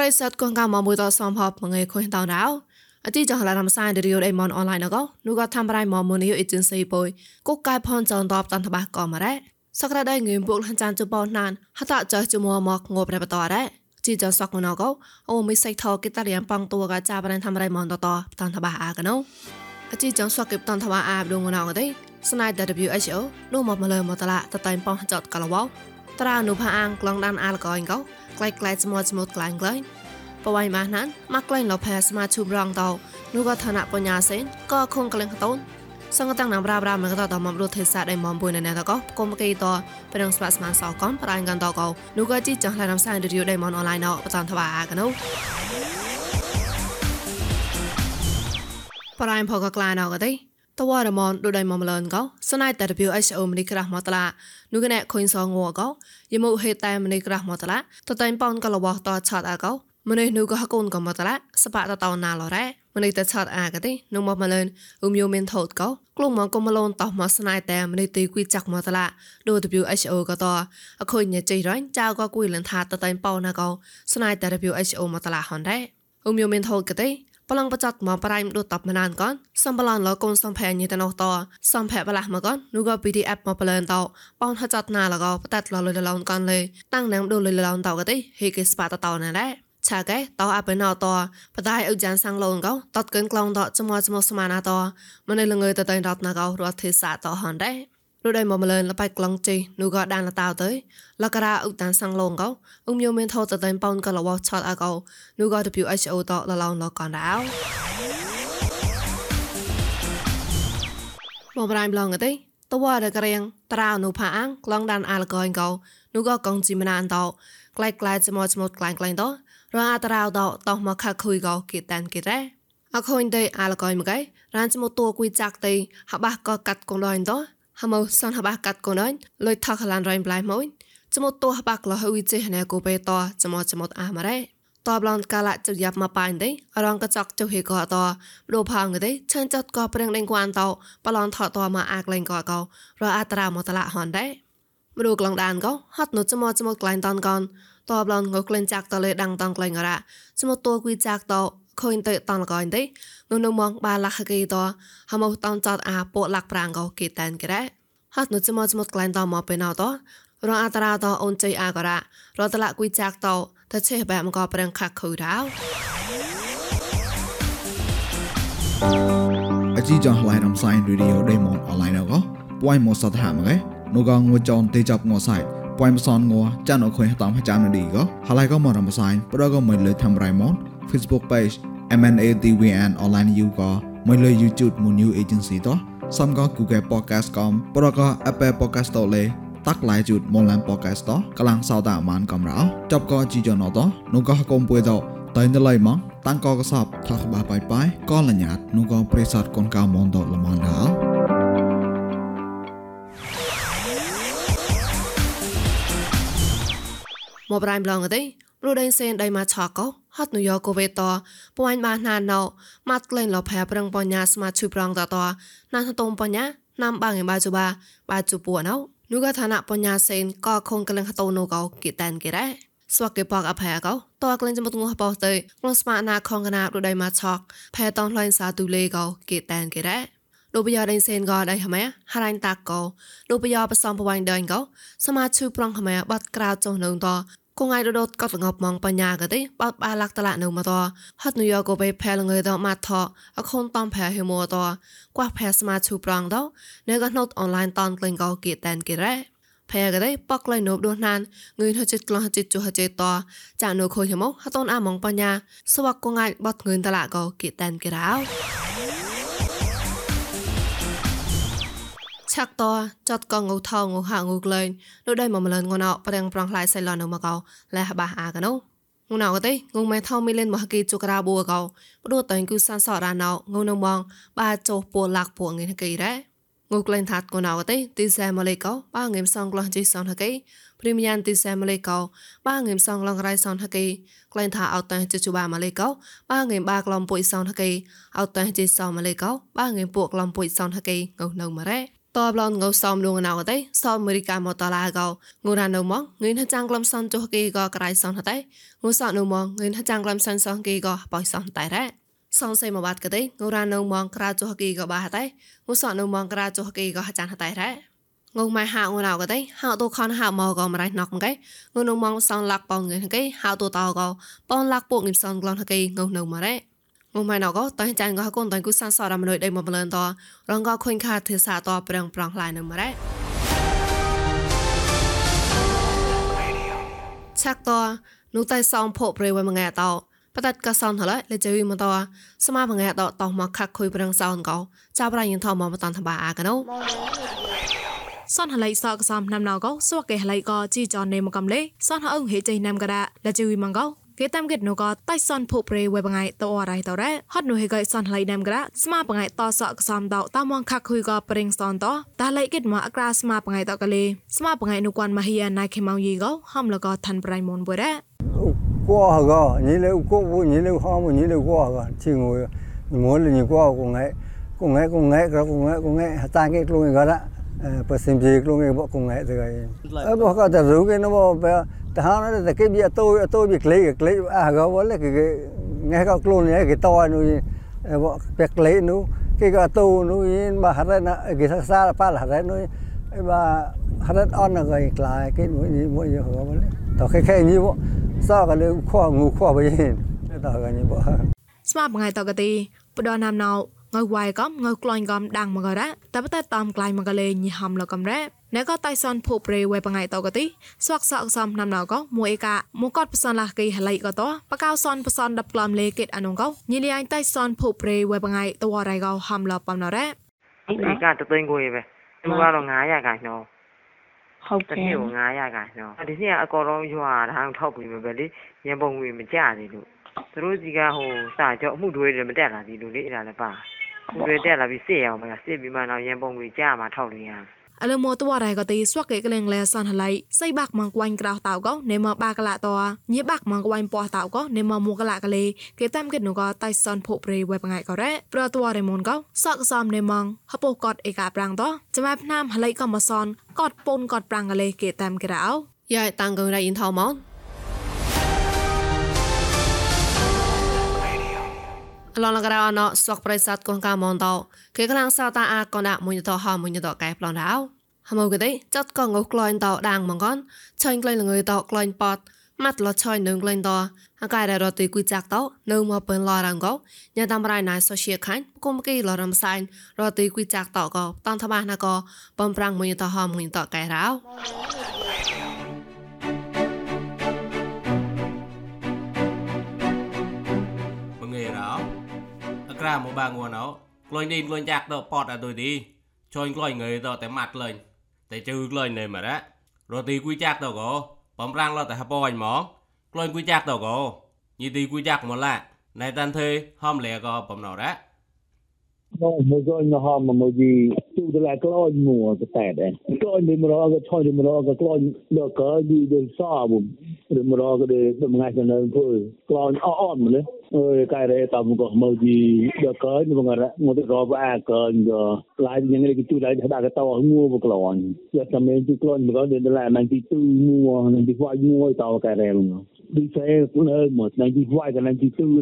ក្រៃសិតកងកាមកមួយតសំផបមងេខុញតោរោអតិចហឡារំសាយឌីរីយអេម៉ុនអនឡាញកោនូក៏ធ្វើប្រៃមកមុនយអេเจนស៊ីបុយគុកកែផនចនតបតនតបាក៏មករ៉េសក្រដៃងឿមពុកលចានជបោណានហតចជមមកងបរបតរ៉េជីចសកណកោអូមីសៃថកេតរៀនប៉ងតួកចាបរនធ្វើប្រៃមកតតតនតបាអាកណូអតិចសកេតនតបាអាបដងណកទេស្នៃ WHO នោះមកមលើមកតឡាតតៃប៉ងចតកលវត្រានុផាអាងក្លងដានអាលកអញកោ ក្លែកក្លែកស្មោះស្មោះក្លែងក្លែងបវៃម៉ាស់ណានមកក្លែងលផែស្មាឈុំរងតោនោះក៏ឋានៈបញ្ញាសេនក៏ខងក្លែងតូនសង្កតាំងណាំប្រាប្រាមកតតមករត់ទេសាដៃមំបុយណែតកគុំកេតប្រងស្វាស្មានសោកំប្រៃកានតកនោះក៏ជីចង់ឡៃណាំសានរីយដៃមនអនឡាញណោបតានថ្បាអាកណូប្រៃផកក្លាណោក៏ទេត វរមនដូចដៃមមលនកោស្នៃតែ WHO មនីក្រាស់មកតឡានោះកណែខុញសងងកោយមុហេតែមនីក្រាស់មកតឡាតតែប៉ោនកលវតឆាត់អាកោម្នេះនោះក៏ហកូនក៏មកតឡាសបាតតោណាឡរ៉េម្នេះតែឆាត់អាកទេនោះមកមលនអ៊ុំយូមានថោតកោក្លុំមកក៏មលនតោះមកស្នៃតែម្នេះទីគួយចាក់មកតឡាដូច WHO ក៏តអខុញញ៉ចៃរ៉ាញ់ចៅក៏គួយលនថាតតែប៉ោណាកោស្នៃតែ WHO មកតឡាហនដែរអ៊ុំយូមានថោតក៏ទេ ប្លង់បច្ចត់មកប្រៃមដូតបមណានកនសំប្លន់លកូនសំផែញីតណោតសំផែបលាស់មកននូក៏ PDF មកប្លនតោបោនហចត់ណាលកបតាត់លលលឡងកនលេតាំងណាំដូលលឡងតោកទេហេកេស្ប៉ាតតោណាដែរឆាកែតោអបណោតបដៃអុចានសាំងលងកោតតកិនក្លងតចមចមស្មាណាតមនេះលងើតតៃរតណាកោរត់ទេសាតហនដែរ លោកដៃមកម្លនលបៃក្លងជិនូក៏ដានលតៅទៅលករាឧតានសាំងលងកោអ៊ុំយមានថោតតៃប៉ោនក៏លវឆតអកោនូក៏ WHO តលឡងលកនដាវមកប្រៃប្លងទេតវ៉ាដករៀងត្រាវនូផាអាំងក្លងដានអាលកោកោនូក៏កងជីមណានតក្លែកក្លែចមចមក្លែងក្លែងតរអាត្រាវតតមកខខុយកោគីតានគីរ៉េអខូនទេអាលកោមកៃរានចមតួគួយចាក់ទេហបះក៏កាត់កងដនត ហមោសនហបាកាត់កូនអញលុយថកឡានរៃប្លៃមួយចមតោហបាក្លោហ៊ុយចេះណែគូបេតចមចមអាម៉ារ៉េតបឡនកាឡាជុយ៉ាប់មកប៉ៃទេអរងកចកចុហេកោតដូផងទេឆានចាត់ក៏ប្រេងដេងគួនតបឡនថតតមកអាក់លេងកោកោរអត្រាមកតឡាហនដែរមរូក្លងដានកោហត់នោះចមចមក្លែងតនកនតបឡនងក្លែងចាក់តលេដាំងតងក្លែងរ៉ាចមតោគួយចាក់ត ខូនទៅតនកោទេនោះនោះមកបាឡាក់គេតហមោតនចតអាពោលាក់ប្រាំងកោគេតានក្រែហត់នោះចមចមក្លែងតមកពេលណោតរអត្រាតអូនជ័យអាករ៉ារតឡាគួយចាក់តតែចេះបែបមកប្រឹងខាក់ខូរោអជីចងឡៃរំសាយរីឌីអូដេម៉ុនអនឡាញអកពួយមកសតហាមកែនោះក៏ងួចនទេចាប់ងួសាយ ពួយមសនងួចានអខុយតាមចាំនឌីក៏ហឡៃក៏មករំសាយប្រក៏មិនលើធ្វើរៃម៉ុន Facebook page MNATWN online you ក៏មិនលើ YouTube មួយ new agency តោះសំក៏ Google Podcast កំប្រក៏ Apple Podcast តលេតាក់ឡៃជូតមនឡាន podcast តកលាំងសោតាមានកំរោចប់ក៏ជីចណតនោះក៏កុំពួយតតែនៅឡៃមកតាំងក៏កសបថាក្បាបាយបាយក៏លញ្ញាតនោះក៏ប្រេសតកូនកៅមនតលមនដល់ មកប្រៃម្លងទេព្រោះដេញសេនដៃមកឆកោហត់នុយកូវេតពួយបានណាណោម៉ាត់ក្លែងលផែប្រឹងបញ្ញាស្មាឈឺប្រងតតណានតុំបញ្ញាណាំបាងឯបាជូបាបាជូពួណោនូកឋានៈបញ្ញាសេនក៏ខងកលឹងហតូនូកោគិតានគេរ៉ាស្វកេបកអភ័យកោតក្លែងចមុតងបោទៅក្នុងស្មាណាខងកណារដៃមកឆកផែតងလှိုင်းសាទូលេកោគិតានគេរ៉ាដូបយ៉ាដេសេនក៏ដៃហមែហរ៉ាញ់តាកោដូបយ៉ាបសំបវ៉ៃដៃកោសមាឈឺប្រងហមែបាត់ក្រៅចុះនៅត គងឯរដូតកត់ងប់មកបញ្ញាកទេបោតបាលាក់តឡានៅមកតហត់នុយកក៏ไปផែលងើតមកថអខូនតំផែហេមតកួះផែស្មាឈូប្រងតនៅក៏ណូតអនឡាញតនក្លែងក៏គៀតែនគេរ៉េផែកទេបកក្លែងនៅដូណានងឿនហចិត្តក្លោះចិត្តចុះចិត្តតចានៅខូចមកហតនអាម៉ងបញ្ញាសវកគងឯបត់ងឿនតឡាក៏គៀតែនគេរ៉ោ ឆាក់តចតកងងថងងហាងងក្លែងដូចដៃមកម្លងណោប្រងប្រងឡាយសៃឡននៅមកោលះបាអាកណូងណៅទេងងម៉ែថោមីលេនមហគីជុក្រាបួកោព្រោះតៃគូសានសរ៉ាណៅងងនងបាចោពូលាក់ពូងងគីរ៉ាងូក្លែងថាត់កណៅទេទីសែម៉ាឡេកោបាងឹមសងក្លោះជីសនហកីព្រីមយ៉ាងទីសែម៉ាឡេកោបាងឹមសងឡងរៃសនហកីក្លែងថាអត់តែជជបាម៉ាឡេកោបាងឹមបាក្លំពុយសនហកីអត់តែជីសម៉ាឡេកោបាងឹមពួកក្លំពុយសនហកីងូនៅម៉ារ៉េ តបឡនងសំលងណៅតៃសអមេរិកាមកតឡាកោងូរ៉ានៅមកងឿនចាំងក្លំសនចុះគីក៏ក្រៃសនតៃងូសនៅមកងឿនចាំងក្លំសនសនគីក៏បោសនតៃរ៉ាសងសៃមកបាត់កតៃងូរ៉ានៅមកក្រៅចុះគីក៏បាតៃងូសនៅមកក្រៅចុះគីក៏ចានតៃរ៉ាងងម៉ែហៅងរៅក៏ទេហៅទូខនហៅមកក៏មិនរៃណកមកងងនងមងសងលាក់ប៉ងងគេហៅទូតោក៏ប៉ងលាក់ពួកងិមសងក្លនគេងងនៅមករ៉េ ងម៉ែណកក៏តៃចានក៏កូនតៃគូសានសរមនុយដេមកបលនតរងក៏ខុញខាធិសាតប្រងប្រងឡាយនៅមករ៉េឆាក់តនោះតៃសងភពព្រៃវមងាតោបតកសនហឡលេជវិមតសមាបងាតតោមកខាក់ខុយប្រងសោនកោចាប់ប្រយិនថមកបតនតបាអាកណូសនហឡៃសកសំណាំណៅកោសវកេហឡៃកោជីចននេមកកំលេសនហអងហេចៃណាំកដាលជវិមងកោ គេតាមគេនូក៏តៃសនភពរេវេបងៃតអរៃតរ៉េហត់នូហេកៃសនឡៃដាំក្រាស្មាបងៃតសក់សំដៅតាមងខាក់ហ៊ុយក៏ប្រេងសនតតាឡៃគេមកអក្រាស្មាបងៃតកលេស្មាបងៃនូគាន់មហិយាណៃខេម៉ៅយីក៏ហំលកឋានប្រៃមុនបុរ៉េកោកោញីលេកោវញីលេហមញីលេកោកជីងួយងួនលេញកោកងៃកងៃកងៃក៏កងៃកងៃតាគេខ្លួនក៏ឡាបើសិនជាខ្លួនគេបកកងៃទៅហើយអើបើក៏ទៅគេនោះបើ ta nói là cái bia tôi tôi bị lấy lấy à gấu vẫn là cái nghe các luôn nhé cái to nuôi à, vợ việc lấy nó cái gà tu nó mà hạt ra là cái xa xa là pa là hạt nuôi. Mà hạt đất on là người lại, cái mỗi gì mỗi gì họ vẫn tao khai khai như vậy sao cái đứa khoa ngủ khoa bây giờ? Tao cái như vậy sao ngày tao cái gì bữa đó nam nào, ngồi hoài có ngồi cloin gom đằng mà gọi đó tao bắt tay tòm lại mà gọi lên như hầm là cầm đấy ញ់កំដាំងមករ៉ាតែបតែតាមក្លាញ់មកលេញហំលកំរ៉ាណែក៏តៃសនភូប្រេវ៉ៃបងៃតកទីស្វាក់សក់សំណាំណៅក៏មួយអេកាមកកតផ្សនលះកៃហឡៃក៏តបកៅសនផ្សនដប់ក្លំលេកេតអនុងក៏ញីលីអញតៃសនភូប្រេវ៉ៃបងៃតវរៃក៏ហំលបំណរ៉ាអេកាតទិញគួយပဲသူကတော့900ခိုင်တော့ဟုတ်ကဲ့တစ်နှစ်ကို900ခိုင်တော့ဒီနှစ်ကအကောလုံးရွာထောင်ထောက်ပြီးပဲလေရန်ပုံငွေမကြသေးလို့သူတို့စီကဟိုစာကြောအမှုတွေတွေမတက်လာသေးလို့လေအဲ့ဒါလည်းပါကိုတွေတက်လာပြီးစစ်ရအောင်မလားစစ်ပြီးမှတော့ရန်ပုံငွေကြားမှာထောက်လို့ရ អលមតវ៉ារ៉ៃក៏ទីស្វកកេក្លែងលែសានហឡៃសៃបាក់ម៉ងគួយក្រៅតៅក៏នេមបាកឡាតញីបាក់ម៉ងគួយប៉ោះតៅក៏នេមមួកឡាកលេគេតាមគេនោះក៏តៃសានភពព្រៃវ៉ៃបងៃក៏រ៉េប្រតវ៉ារ៉ៃមុនក៏សកសំនេមងហបកតអេកាប្រាំងតចាំផ្នាមហឡៃក៏មកសនកតពុនកតប្រាំងកលេគេតាមគេរោយ៉ាតាំងកងរ៉ៃអ៊ីនថោម៉ អឡងលករអណសកប្រិស័តកងកាមនតោគេកលាំងសាតាអាកណាមួយតហមួយតកែប្លនរោហមកទេចាត់កងក្លាញ់តោដាងមងកនឆាញ់ក្លែងលងើតោក្លាញ់ប៉តម៉ាត់លឆយនឹងក្លែងតោអកាយរត់ទីគួយចាក់តោនៅមកពើឡរងកោញ៉ាតាមរៃណៃសូសៀខាញ់គុំគីលរំសាញ់រត់ទីគួយចាក់តោកោតនថាបាណាកោបំប្រាំងមួយតហមួយតកែរោ ក្រាមកបាងួនអោក្លែងនេះក្លែងចាក់ទៅប៉តអត់ទៅទីជួយក្លែងងើទៅតែម៉ាត់លែងតែជឺក្លែងនៅមករ៉ារត់ទីគួយចាក់ទៅក៏បំរាំងលតែហបអញមកក្លែងគួយចាក់ទៅក៏ញីទីគួយចាក់មកឡាណៃតាន់ធ្វើហំលែក៏បំណរ៉ា no mozo no ha mo moji tu de la klo mu ko ta de klo ni mo ro ko choi ni mo ro ko klo do ko di de sa bu de mo ro ko de de ngai sa nan pu klo o on mo ne ơi cái đấy tao cũng có mơ gì được cỡ nhưng mà ngồi được rồi ba cỡ giờ lại những cái chú lại đã cái tao mua một lon giờ tao mới chú con mà có đến là mình chú mua mình đi qua mua tao cái đấy luôn 2001, 92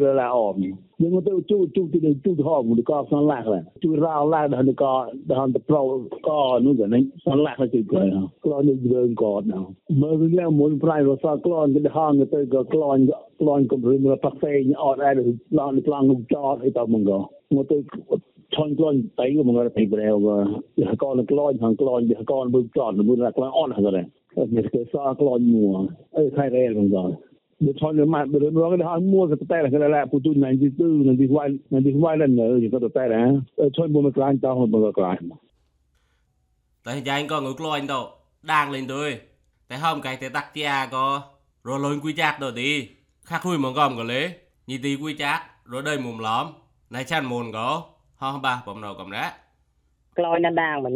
rồi là ổn. Nhưng mà tôi chú chú thì chú họ một có son lạc là. Chú rao lạc là nó có đó là pro có nó cái này son lạc là chú cái. Clon nó vương có nào. Mà cái là muốn phải rồi sao clon cái hang cái tôi có clon clon cũng rừng là phát phê như ọt ai được lon clon cũng cho thì tao mong có. Mà tôi ឆន់ក្លន់តៃមករត់ពីប្រែវយះកនក្លន់ខាងក្លន់យះកនមើលចន់មើលក្លន់អត់ហ្នឹងដែរតែគេសាក្លន់មួអើខៃរ៉ែហ្នឹងដែរ ក៏បើថនមកបើរងគេហៅមួក៏តែគេឡាពុទុ92 91 91ឡើងនៅក៏តែដែរឆនមកក្លាញ់តោះមកក្លាញ់តែយ៉ាញ់ក៏ងើក្លាញ់ទៅដាងលេងទៅតែហមកៃតែតាក់ជាក៏រលុញគួយចាក់ទៅទីខាក់គួយមកកំក៏លេញីទីគួយចាក់រដៃមុំឡំណៃឆាន់មុនក៏ហោះបាបំណៅកំរ៉ាក្លាញ់ណាដាងម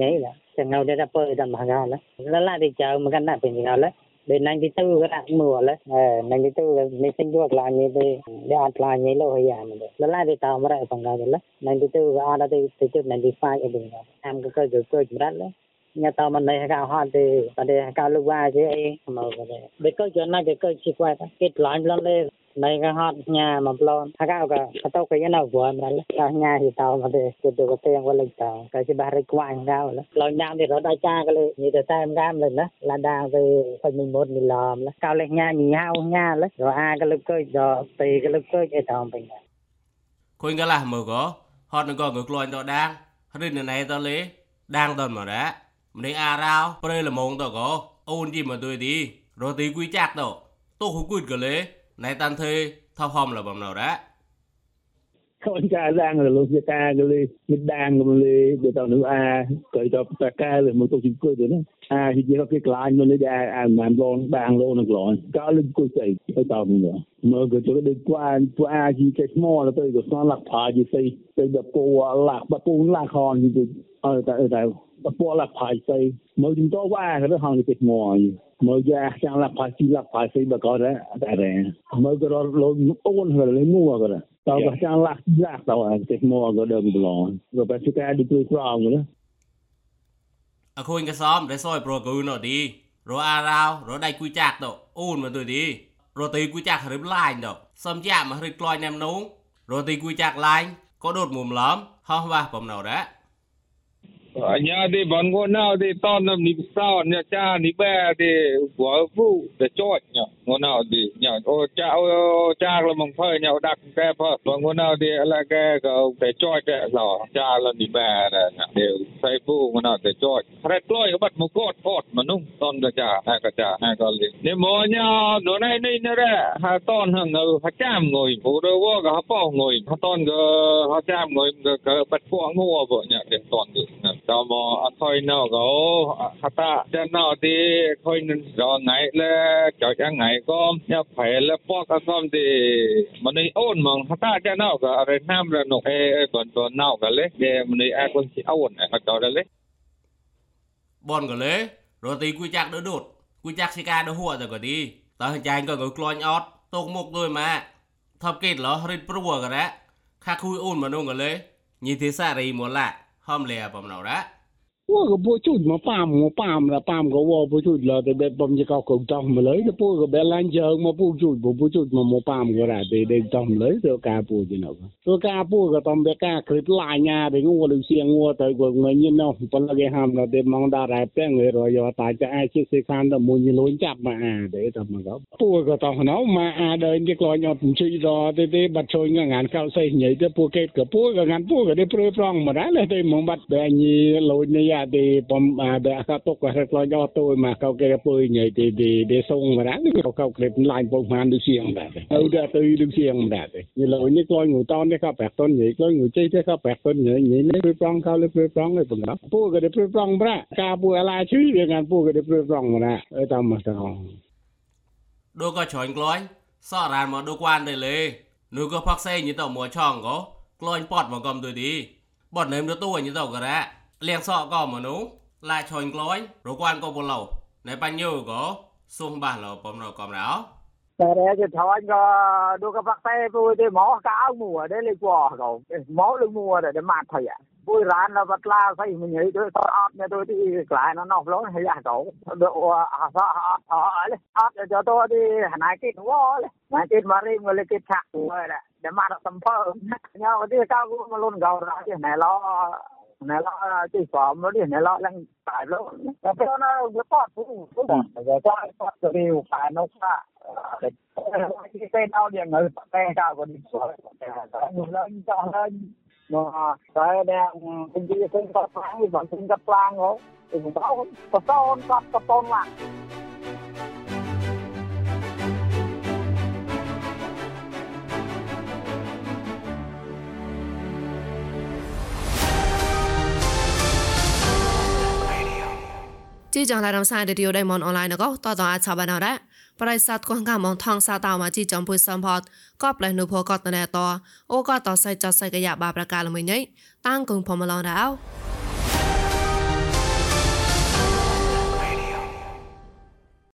ក ញ៉ៃចាំងទៅតែពើតែមកកោឡឡឡាទីចៅមកកាន់តែពេញកោឡ Bên anh đi tư cái đặt mùa lấy, ờ, anh đi tư cái mình sinh được là như thế, để ăn là như lô hay à mà được. Lần lại thì tao mà lại bằng cái lấy, anh đi tư cái ăn thì thì tư anh đi phai cái đường đó, em cái cơ cơ cơ chúng đó nhà tao mình này cao hơn thì tại đây cao lúc ba chứ ấy mà cái đấy bây cơ chuyện này cái cơ chỉ quay cái lái lên này cái hot nhà mà plon hắc ao cả cái tàu cái nó buồn mà là nhà thì tàu mà để cái đồ cái tiền qua lên tàu cái cái bà rây quanh ra rồi lo nhà thì nó đại cha cái lên như cái tam gam lên đó, là đào về phần mình một mình làm là cao lên nhà, nhì hao nhà lấy rồi ai cái lúc cơ, rồi tùy cái lúc cơ cái tàu mình. Khuyên cái là mở có hot nó còn ngược loài tàu đang. Rinh này tàu lấy. Đang tàu mà đã mình à rau đây là mông tàu có ôn gì mà tôi đi. Rồi tí quý chặt tàu tôi không quyết cái lấy này tan thuê thao hôm là bằng nào đã không cả đang là lúc ca cái cái đang cái lê để tao nữa à cởi cho ta ca rồi một tổ chức cười nữa à thì chỉ có cái lại nó lấy ra à làm lon đang lon được rồi có lên cười chạy cái tao nữa mà cái chỗ cái qua qua gì cái mò là tôi có sáng lạc phá gì xây xây đập cô lạc bà cô lạc hòn gì ở tại ở tại la paisai mo din to wa ka ha ni pet mo ai mo ya chang la paisai la paisai ba ka ra da re mo ka ro lo on ha le mu wa ka ra ta ka chang la la ta wa pet mo ka da bu lo ro ba chu ka di tu kra ang na អខូនកសំដែលសយប្រកូនទីរអារោរដៃគួយចាក់តអូនមកទុយទីរត់ទីគួយចាក់រឹបឡាញតសំជាមករឹកក្លាញ់ណាំនោះរត់ទីគួយចាក់ឡាញក៏ដូតមុំឡំហោះវ៉ាស់បំណៅរ៉ា Ờ, nhà thì vẫn ngô nào thì to nằm đi sao? Nhà cha đi bè thì của phụ để cho nhà ngô nào thì nhà ô, cha ô cha là mong phơi nhà đặt cái phơi. Bọn ngô nào thì là cái cái để chốt cái lò. Cha là đi bè này đều xây phụ ngô nào để chốt phải coi cái bắt một cốt cốt mà nung tôn cái cha hai cái cha hai cái liền. Nếu mà nhà đồ này này nữa ra hà tôn hàng ngừ hà chạm ngồi phụ đâu có cái bao ngồi. Hà tôn cái hà chạm ngồi cái bắt phụ ngô vợ nhà để tôn được ತಮ್ಮ ಅಥೋಯ್ ನಗೋ ಹತ ಜನ ಅತಿ ಖೋಯ್ ನೋ ನೈ ಲೇ ಚೌಚ ನೈ ಕೋಮ್ ಯ ಫೈ ಲೇ ಪೋಕ ಕೋಮ್ ದಿ ಮನಿ ಓನ್ ಮಂಗ್ ಹತ ಜನ ಗ ಅರೆ ನಾಮ್ ರ ನೋ ಏ ಬನ್ ಬನ್ ನೌ ಗ ಲೇ ದೇ ಮನಿ ಆ ಕೋನ್ ಸಿ ಓನ್ ಹತ ದ ಲೇ បនក៏លេរត់ទីគួយចាក់ដឺដុតគួយចាក់សិកាដឺហួតក៏ទីតើចាញ់ក៏ក៏ក្លាញ់អត់តោកមុខដូចម៉ាថប់គេតលរិតព្រួក៏រ៉ាខាគួយអូនមនុស្សក៏លេញីទេសារីមូលា กมุกด้ว ពួកក៏ពួកជួយមកប៉ាមមកប៉ាមឡាប៉ាមក៏វោពួកជួយឡាតែបែបបំយកកោតោះមកលើពួកក៏បែឡាញ់យើងមកពួកជួយពួកជួយមកមកប៉ាមក៏ដែរតែដេកតោះមកលើទៅការពួកជានោះទៅការពួកក៏តំបែការគ្រិបឡាញណាទៅងួរលឹងសៀងងួរទៅក៏ងញនោះប៉ុន្តែគេហាមដល់តែមកដល់រ៉ែពេងរយតាចាអាចជាសេខានទៅមួយលួនចាប់មកអាទេតែមកក៏ពួកក៏តោះណោមកអាដើរគេក្លាញ់អត់ជួយដល់ទេទេបាត់ជួយងានកោសេញញ៉ៃទៅពួកគេក៏ពួកក៏ងានពួកក៏ដែរព្រឺប្រងមកដែរតែមកបាត់បែញីលួននេះ dia de pom de aka tok ka rek lo yo to ma ka ke pu nye de de de song ma dan ka ka klep lai pom man du siang da au da to du siang da ni lo ni ko ngu ton de ka pa ton ni ko ngu chei de ka pa ton ni ni ni pu prong ka le pu prong le pom na pu ka de pu prong bra ka pu ala chi de ngan pu ka de pu prong ma na e ta ma ta do ka choin kloi so ran ma do kwan de le nu ko phak sei ni to mo chong ko kloi pot ma kom tu di bọn nếm đứa tôi như tao cả ra ด้เลยแต่มองบัดแบบนี้ลอยในยาดีปอมอ่าเดะเขาตกก็ให้กลอยอดตัวมาเขาแกปุยใหญ่ดีดีได้ส่งมาได้เขาเขาเก็บลายปงมาดูเสียงได้เอาเดะตัวดูเสียงได้นี่ลอยนี่กลอยงูตอนนี่เขาแปลกต้นใหญ่กลอยงูใจที่เขาแปลกต้นใหญ่นี่เลยเปรย์ปรองเขาเลยเปรย์ปรองเลยผมครับปูก็ได้เปรย์ปรองพระกาปูอะไรชื่อเดียวกันปูก็ได้เปรย์ปรองมาได้เออตามมาตอง đôi có chọn glói sợ ràn mà đôi quan đây lê nếu có phát xe như tàu mùa tròn có glói bọt mà cầm tôi đi నెల స్వాములు నెల స్థాయిలో ఎప్పుడైనా పాటు పాటు పైన పైన ഞങ്ങൾ പട്ടയൊക്കെ ആഘോഷിച്ചു cái cái cái ជីចងឡារំសាយឌីយោដៃមនអនឡាញក៏តតអាចឆាបានរ៉ាប្រៃសាទកងកាមងថងសាតោមកជីចំពុយសំផតក៏ផ្លែនុភកតណែតអូក៏តសៃចសៃកយ៉ាបាប្រកាលមួយញ៉ៃតាំងគងផមឡងរោ